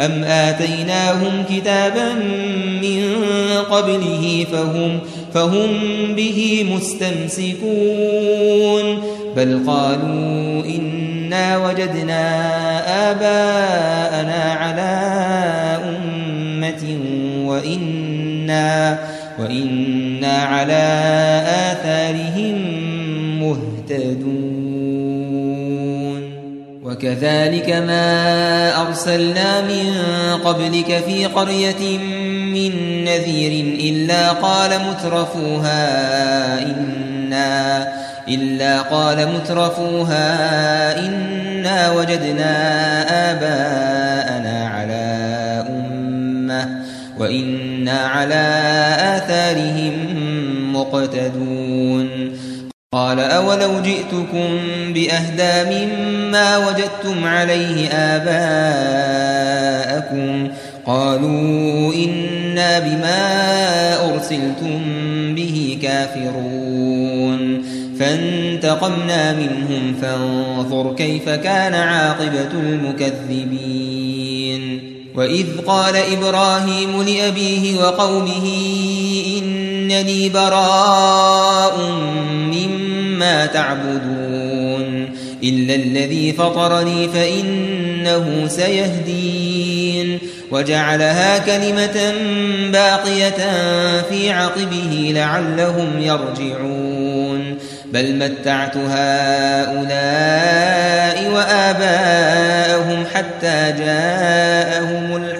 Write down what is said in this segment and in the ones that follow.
أم آتيناهم كتابا من قبله فهم, فهم به مستمسكون بل قالوا إنا وجدنا آباءنا على أمة وإنا, وإنا على آثارهم مهتدون وكذلك ما أرسلنا من قبلك في قرية من نذير إلا قال مترفوها إنا إلا قال مترفوها إنا وجدنا آباءنا على أمة وإنا على آثارهم مقتدون قال أولو جئتكم بأهدى مما وجدتم عليه آباءكم قالوا إنا بما أرسلتم به كافرون فانتقمنا منهم فانظر كيف كان عاقبة المكذبين وإذ قال إبراهيم لأبيه وقومه إنني براء مما تعبدون إلا الذي فطرني فإنه سيهدين وجعلها كلمة باقية في عقبه لعلهم يرجعون بل متعت هؤلاء وآباءهم حتى جاءهم الحق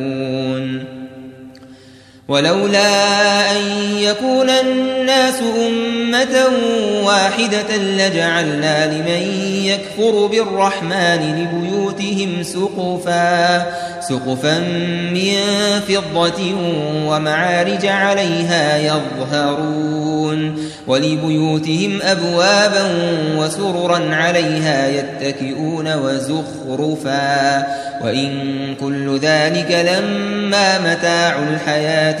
ولولا أن يكون الناس أمة واحدة لجعلنا لمن يكفر بالرحمن لبيوتهم سقفا سقفا من فضة ومعارج عليها يظهرون ولبيوتهم أبوابا وسررا عليها يتكئون وزخرفا وإن كل ذلك لما متاع الحياة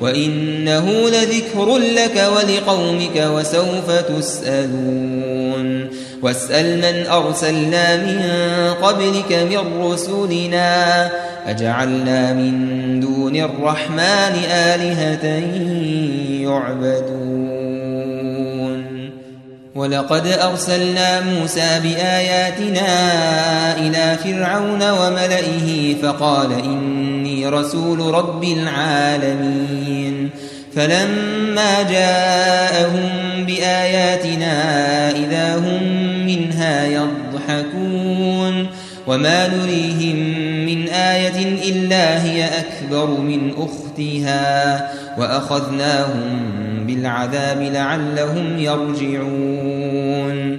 وإنه لذكر لك ولقومك وسوف تسألون. واسأل من أرسلنا من قبلك من رسلنا. أجعلنا من دون الرحمن آلهة يعبدون. ولقد أرسلنا موسى بآياتنا إلى فرعون وملئه فقال رسول رب العالمين. فلما جاءهم بآياتنا إذا هم منها يضحكون. وما نريهم من آية إلا هي أكبر من أختها. وأخذناهم بالعذاب لعلهم يرجعون.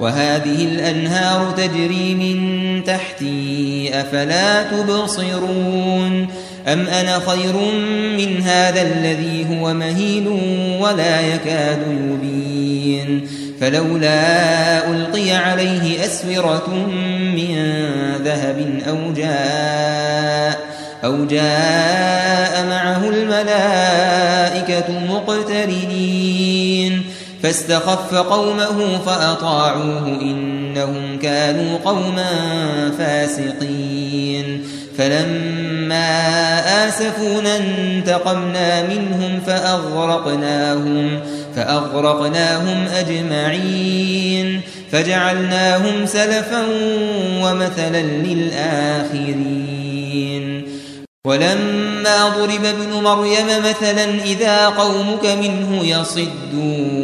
وهذه الأنهار تجري من تحتي أفلا تبصرون؟ أم أنا خير من هذا الذي هو مهين ولا يكاد يبين؟ فلولا ألقي عليه أسورة من ذهب أو جاء أو جاء معه الملائكة مقترنين. فاستخف قومه فأطاعوه إنهم كانوا قوما فاسقين. فلما آسفونا انتقمنا منهم فأغرقناهم فأغرقناهم أجمعين. فجعلناهم سلفا ومثلا للآخرين. ولما ضرب ابن مريم مثلا إذا قومك منه يصدون.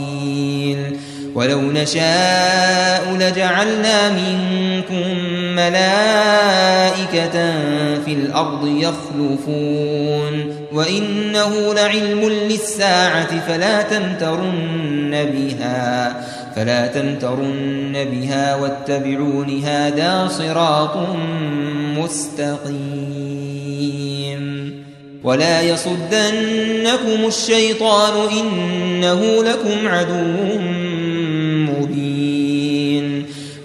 ولو نشاء لجعلنا منكم ملائكة في الأرض يخلفون. وإنه لعلم للساعة فلا تمترن بها فلا تمترن بها واتبعون هذا صراط مستقيم. ولا يصدنكم الشيطان إنه لكم عدو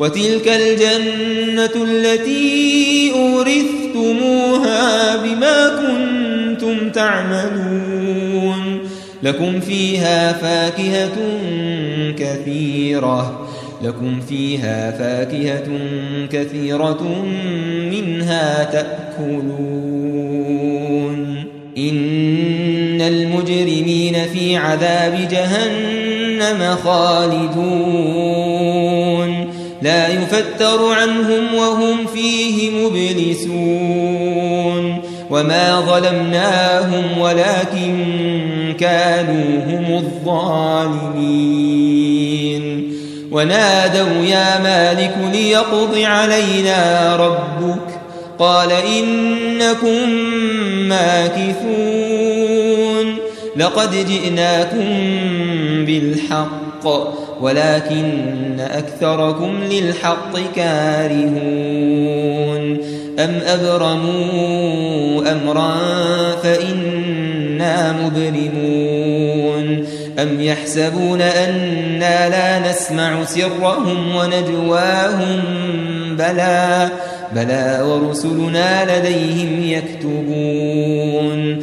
وتلك الجنة التي أورثتموها بما كنتم تعملون. لكم فيها فاكهة كثيرة. لكم فيها فاكهة كثيرة منها تأكلون. إن المجرمين في عذاب جهنم خالدون. لا يفتر عنهم وهم فيه مبلسون وما ظلمناهم ولكن كانوا هم الظالمين. ونادوا يا مالك ليقض علينا ربك. قال إنكم ماكثون. لقد جئناكم بالحق. ولكن أكثركم للحق كارهون. أم أبرموا أمرا فإنا مبرمون. أم يحسبون أنا لا نسمع سرهم ونجواهم بلى بلى ورسلنا لديهم يكتبون.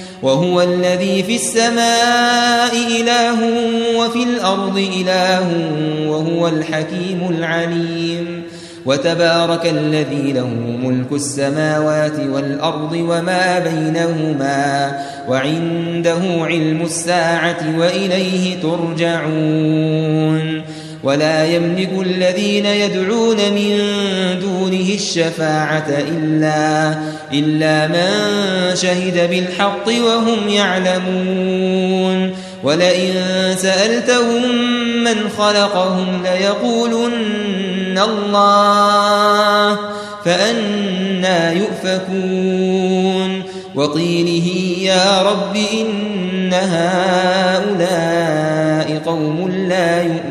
وهو الذي في السماء إله وفي الأرض إله وهو الحكيم العليم وتبارك الذي له ملك السماوات والأرض وما بينهما وعنده علم الساعة وإليه ترجعون ولا يملك الذين يدعون من دونه الشفاعة إلا, إلا من شهد بالحق وهم يعلمون. ولئن سألتهم من خلقهم ليقولن الله فأنا يؤفكون. وقيله يا رب إن هؤلاء قوم لا يؤمنون.